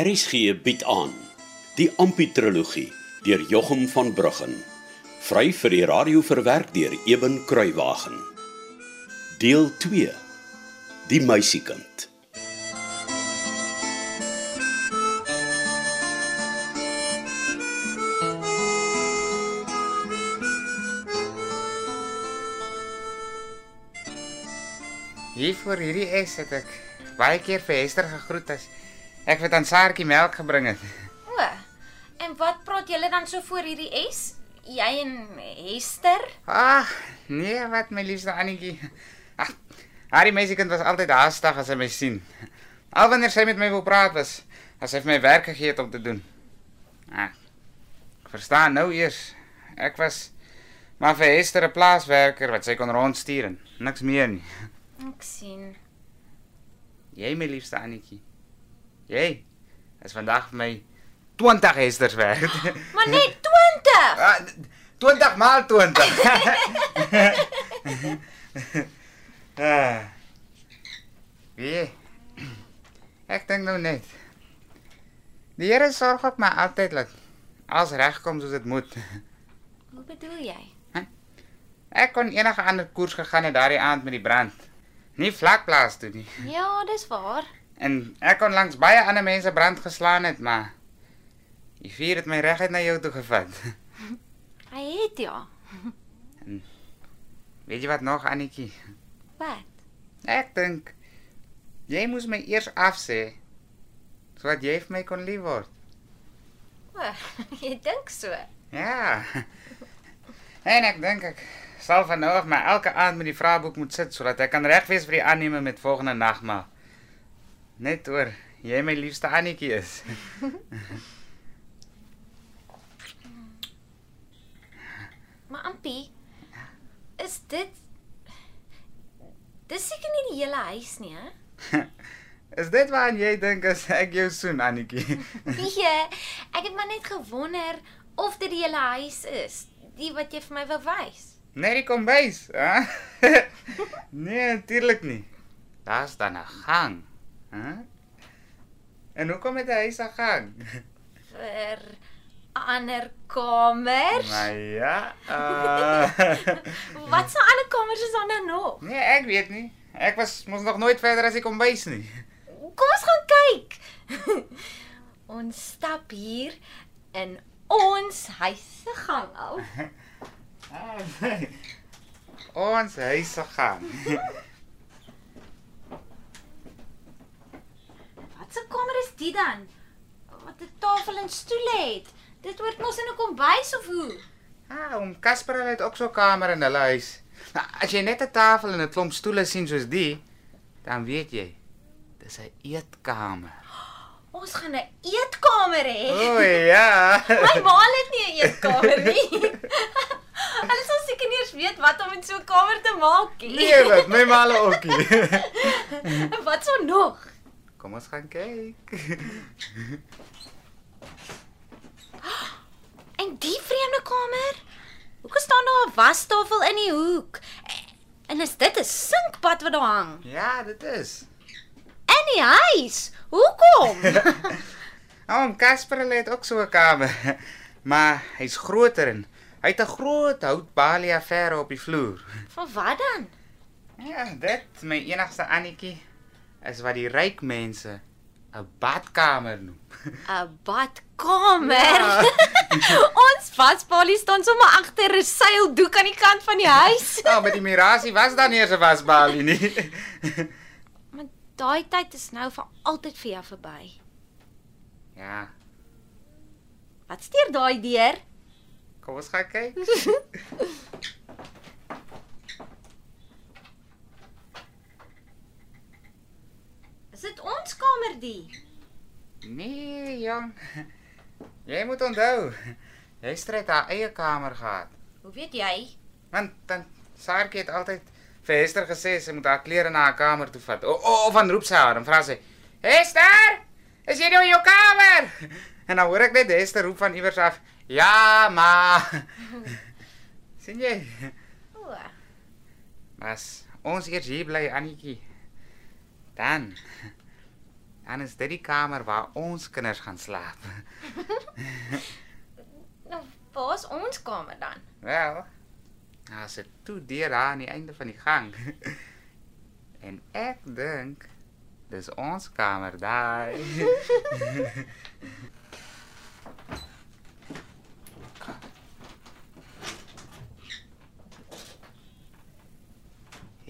RSG bied aan die Amputrologie deur Jochum van Bruggen. Vry vir die radio verwerk deur Eben Kruiwagen. Deel 2. Die meisiekind. Hier voor hierdie S het ek baie keer vir Hester gegroet as ek vir Tansaartjie melk gebring het. O. En wat praat julle dan so voor hierdie S? Jy en Hester? Ag, nee, wat my liefste Annetjie. Ag, haar meisiekind was altyd haastig as sy my sien. Al wanneer sy met my wil praat was, as sy vir my werk gegee het om te doen. Ag. Ek verstaan nou eers. Ek was maar vir Hester 'n plaaswerker wat sy kon rondstuur en niks meer nie. Ek sien. Jy my liefste Annetjie. Jy is vandag my 20 Hesters werd. Maar net 20. Ah, 20 maal 20. ah. Wie? Ek dink nou net. Die Here sorg op my altyd dat alles regkom soos dit moet. Hoe bedoel jy? Ek kon enige ander koers gegaan het daardie aand met die brand. Nie vlak plaas toe nie. Ja, dis waar. En ek kon langs baie ander mense brand geslaan het, maar die vuur het my reguit na jou toe gevat. Hy het ja. Weet jy wat nog, Annetjie? Wat? Ek dink jy moes my eers afsê sodat jy vir my kon lief word. O, jy dink so. Ja. En ek dink ek sal van af my elke aand met die vraeboek moet sit sodat ek kan reg wees vir die aanneme met volgende nagmaal. Net oor jy my liefste Annetjie is. Maar Ampie, is dit Dis seker nie die hele huis nie, hè? Is dit waar jy dink as ek jou soen Annetjie? Nee, ek het maar net gewonder of dit die hele huis is, die wat jy vir my wou wys. Nee, die kombuis, hè? nee, natuurlik nie. Daar's dan 'n gang, hè? En hoekom het hy se gang? Vir ander kamer. Maar ja, uh, Wat se ander kamers is daar nou nog? nee, ek weet nie. Ek was mos nog nooit verder as die kombuis nie. Kom ons gaan kyk. ons stap hier in ons huis se gang af. Ons huis se gang. Wat dit dan? Wat 'n tafel en stoele het. Dit hoort mos in 'n kombuis of hoe? Ah, om Casper het ook so 'n kamer in hulle huis. Nou, as jy net 'n tafel en 'n klomp stoele sien soos die, dan weet jy, dis 'n eetkamer. Ons gaan 'n eetkamer hê. O oh, ja. My ma het nie 'n eetkamer nie. Hulle sal seker nie eens weet wat om met so 'n kamer te maak nie. Nee, wat, my maale ook nie. Wat so nog? Kom ons gaan kyk. En die vreemde kamer? Hoekom staan daar 'n wastafel in die hoek? En is dit 'n sinkbad wat daar hang? Ja, dit is. In die huis? Hoekom? Oom Casper het ook so 'n kamer. Maar hy's groter en hy het 'n groot houtbalia verre op die vloer. Van wat dan? Ja, dit my enigste Annetjie is wat die ryk mense 'n badkamer noem. 'n Badkamer. Ja. Ons wasbalie staan sommer agter 'n seildoek aan die kant van die huis. Nou, met die mirasie was daar nie 'n wasbalie nie. Maar daai tyd is nou vir altyd vir jou verby. Ja, Wat steur daai deur? kom ons gaan kyk. Is dit ons kamer die? Jong. Jy moet onthou, jy het haar eie kamer gehad. Hoe weet jy? Want dan Saartjie het altyd vir Hester gesê sy moet haar klere na haar kamer toe vat. O, o, of dan roep sy haar en vra sy: "Hester, is jy nou in jou kamer?" En dan hoor ek net Hester roep van iewers af: "Ja, ma." sien jy? O, Mas ons eers hier bly Annetjie. Dan Dan is dit die kamer waar ons kinders gaan slaap. Nou, waar is ons kamer dan? Wel, daar's 'n toe deur daar aan die einde van die gang. En ek dink dis ons kamer daar.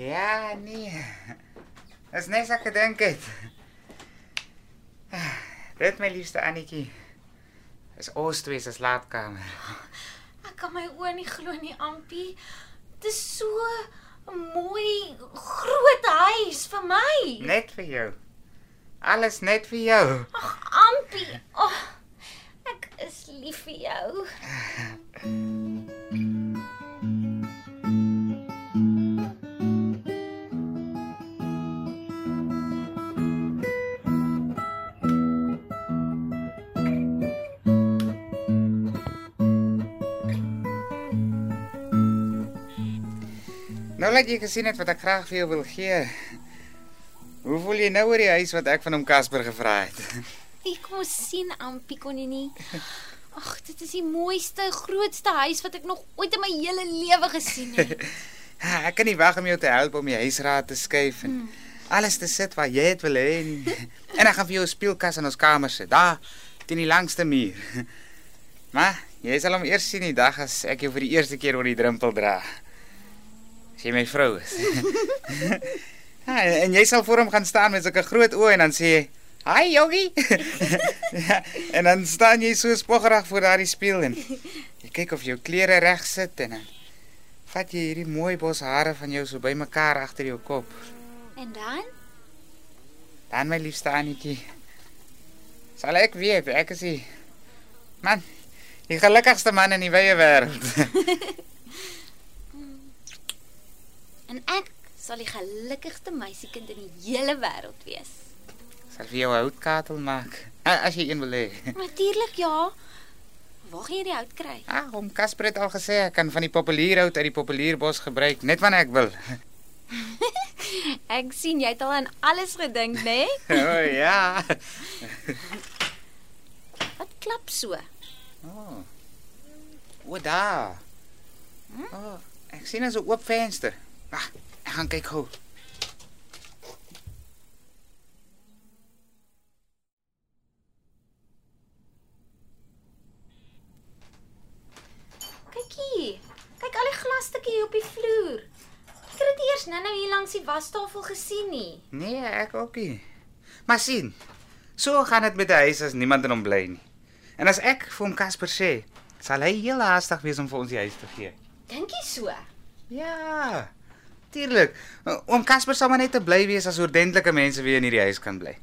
Ja, nee. Dis net so ek gedink het. Dit my liefste Annetjie. Dis ons twee se slaapkamer. Ek kan my oë nie glo nie, Ampie. Dit is so 'n mooi groot huis vir my. Net vir jou. Alles net vir jou. Ag, Ampie. Oh, ek is lief vir jou. Nou laat jy gesien het wat ek graag vir jou wil gee. Hoe voel jy nou oor die huis wat ek van hom Casper gevra het? Ek kom sien jy nie. Ag, dit is die mooiste, grootste huis wat ek nog ooit in my hele lewe gesien het. Ek kan nie wag om jou te help om die huisraad te skuif en alles te sit waar jy dit wil hê. En, en ek gaan vir jou 'n speelkas in ons kamer sit, daar teen die langste muur. Maar jy sal hom eers sien die dag as ek jou vir die eerste keer oor die drempel dra. Jy my vrou is. ja, en, en jy sal voor hom gaan staan met sulke groot oë en dan sê jy Hi Yogi. ja, en dan staan jy so spoggerig voor daardie spieël en jy kyk of jou klere reg sit en dan vat jy hierdie mooi bos hare van jou so bymekaar agter jou kop. En dan? Dan my liefste Annetjie. Sal ek weet ek is die man, die gelukkigste man in die wye wêreld. En ek sal die gelukkigste meisiekind in die hele wêreld wees. Sal vir jou 'n houtkatel maak. As jy een wil hê. Natuurlik ja. Waar gaan jy die hout kry? Ah, om Casper het al gesê ek kan van die populierhout uit die populierbos gebruik net wanneer ek wil. Ek sien jy het al aan alles gedink, né? o oh, ja. Wat klap so? O. O daar. O, oh, ek sien 'n so oop venster. Wag, ek gaan kyk gou. Kyk hier. Kyk al die glasstukkie hier op die vloer. Ek het dit eers nou-nou hier langs die wastafel gesien nie. Nee, ek ook nie. Maar sien. So gaan dit met 'n huis as niemand in hom bly nie. En as ek vir hom Casper sê, sal hy heel haastig wees om vir ons die huis te gee. Dink jy so? Ja. Tuurlik. Oom Casper sal maar net te bly wees as ordentlike mense weer in hierdie huis kan bly.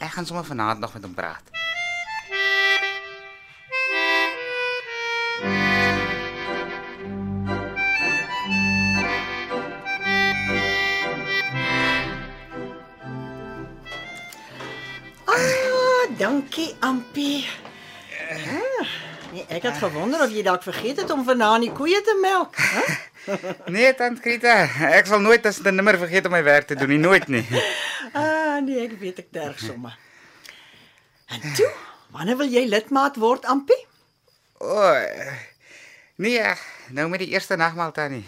Ek gaan sommer vanaand nog met hom praat. Ah, dankie Ampie. Ah, nee, ek het gewonder of jy dalk vergeet het om vanaand die koeie te melk. Hè? Nee, tant Greta, ek sal nooit as 'n nimmer vergeet om my werk te doen nie, nooit nie. Ah, nee, ek weet ek terg sommer. En toe, wanneer wil jy lidmaat word, Ampie? O. Oh, nee, nou met die eerste nagmaal tannie.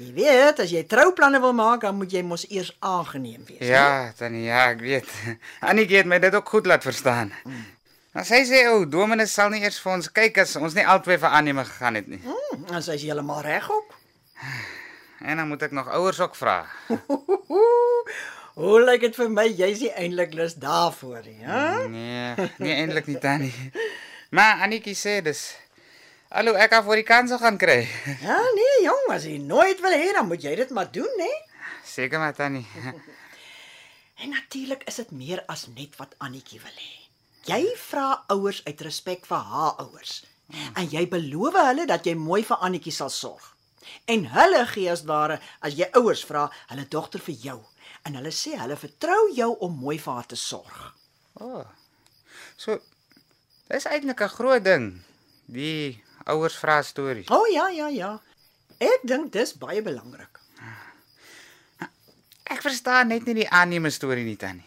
Jy weet, as jy trouplanne wil maak, dan moet jy mos eers aangeneem wees. Ja, tannie, ja, ek weet. Annie het my dit ook goed laat verstaan. Maar sy sê o, Dominus sal nie eers vir ons kyk as ons nie albei vir aanneem gegaan het nie. Dan is jy heeltemal reg ook. En dan moet ek nog ouers ook vra. Hoe lyk dit vir my jy's nie eintlik lus daarvoor nie, hè? Nee, nie eintlik nie tannie. Maar Annetjie sê dis Hallo, ek af voor die kans gaan kry. Ja, nee, jong, as jy nooit wil hê, dan moet jy dit maar doen, hè? Seker maar tannie. En natuurlik is dit meer as net wat Annetjie wil hê. Jy vra ouers uit respek vir haar ouers. En jy beloof hulle dat jy mooi vir Annetjie sal sorg. En hulle gee as ware as jy ouers vra, hulle dogter vir jou. En hulle sê hulle vertrou jou om mooi vir haar te sorg. O. Oh, so dis eintlik 'n groot ding. Die ouers vra storie. O oh, ja, ja, ja. Ek dink dis baie belangrik. Ek verstaan net nie die aanneme storie nie tannie.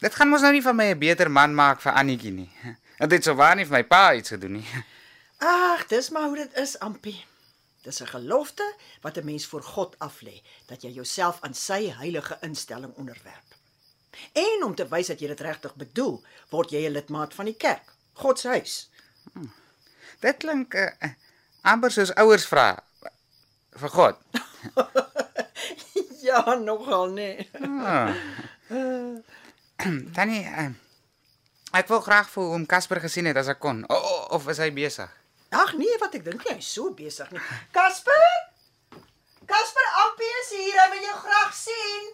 Dit gaan mos nou nie van my 'n beter man maak vir Annetjie nie. Dit het so waar nie vir my pa iets gedoen nie. Ag, dis maar hoe dit is, Ampie. Dis 'n gelofte wat 'n mens voor God aflê dat jy jouself aan sy heilige instelling onderwerp. En om te wys dat jy dit regtig bedoel, word jy 'n lidmaat van die kerk, God se huis. Dit klink uh, amper soos ouers vra vir God. Ja, nogal nee. Ah. Tannie, uh, ek wil graag vir oom Casper gesien het as ek kon. O, o, of is hy besig? Ag nee, wat ek dink jy is so besig nie. Casper? Casper Ampie is hier, hy wil jou graag sien.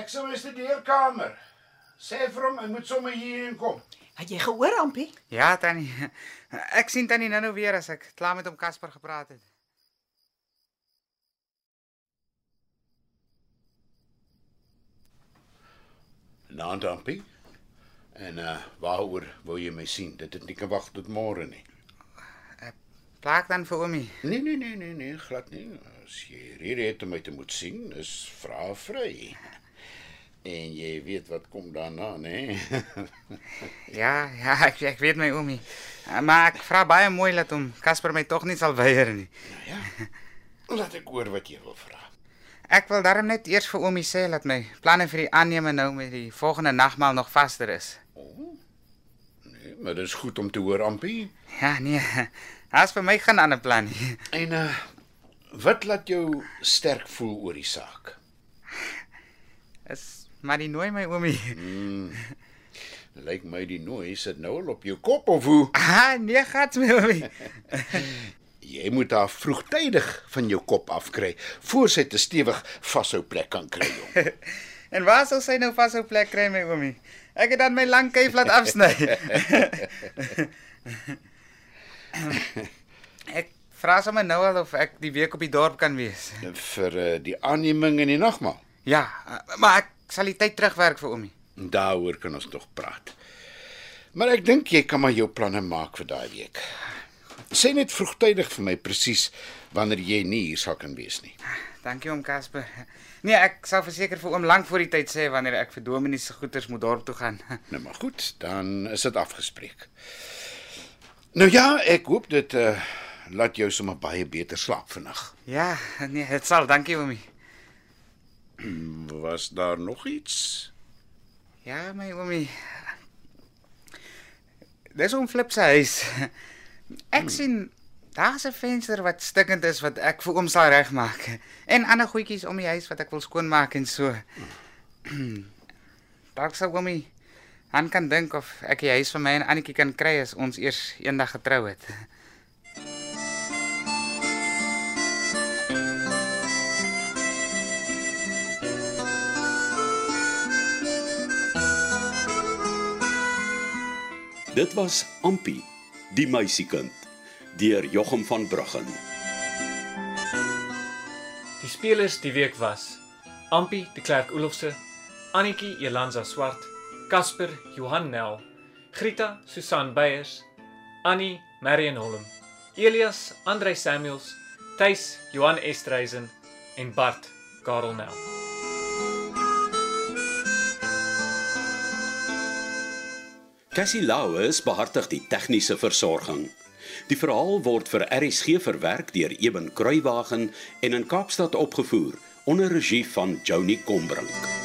Ek sou is die deurkamer. Sê vir hom hy moet sommer hierheen kom. Het jy gehoor Ampie? Ja, Tannie. Ek sien Tannie nou-nou weer as ek klaar met hom Casper gepraat het. Naand Ampie. En uh waaroor wou jy my sien? Dit het nie kan wag tot môre nie. Plaak dan vir oomie. Nee nee nee nee nee, glad nie. As jy rede het om my te moet sien, is vra vry. En jy weet wat kom daarna, nê? Ja, ja, ek ek weet my oomie. Maar ek vra baie mooi dat hom Casper my tog nie sal weier nie. ja. Laat ek hoor wat jy wil vra. Ek wil darm net eers vir oomie sê dat my planne vir die aanneme nou met die volgende nagmaal nog vaster is. Nee, maar dit is goed om te hoor, Ampie. Ja, nee. As vir my geen ander plan nie. En uh wat laat jou sterk voel oor die saak? Is maar die nooi my oomie. Lyk my die nooi sit nou al op jou kop of hoe? Ah, nee, gat my oomie. Jy moet haar vroegtydig van jou kop afkry voor sy te stewig vashou plek kan kry jong. En waar sal sy nou vas op plek kry my oomie? Ek het dan my lang kuif laat afsny. ek vra sommer nou al of ek die week op die dorp kan wees. vir uh, die aanneming en die nagmaal. Ja, eh, maar ek sal die tyd terugwerk vir oomie. Daaroor kan ons nog praat. Maar ek dink jy kan maar jou planne maak vir daai week. Sê net vroegtydig vir my presies wanneer jy nie hier sal kan wees nie. Dankie oom Casper. Nee, ek sal verseker vir oom lank voor die tyd sê wanneer ek vir Dominee se goeders moet dorp toe gaan. Nou maar goed, dan is dit afgespreek. Nou ja, ek hoop dit uh, laat jou sommer baie beter slaap vandag. Ja, nee, dit sal, dankie oomie. Was daar nog iets? Ja, my oomie. Dis oom Flip se huis. Ek sien daar's 'n venster wat stikkend is wat ek vir oom sal regmaak en ander goedjies om die huis wat ek wil skoonmaak en so. Dalk sou oomie aan kan dink of ek die huis vir my en Annetjie kan kry as ons eers eendag getrou het. Dit was Ampie, die meisiekind, deur Jochum van Bruggen. Die spelers die week was: Ampie de Klerk Olofse, Annetjie Elanza Swart, Casper Johan Nel, Grita Susan Beyers, Annie Marion Holm, Elias Andrei Samuels, Tuis Johan Estreisen en Bart Karel Nel. Cassie Lauers behartig die tegniese versorging. Die verhaal word vir RSG verwerk deur Eben Kruiwagen en in Kaapstad opgevoer onder regie van Joni Combrink.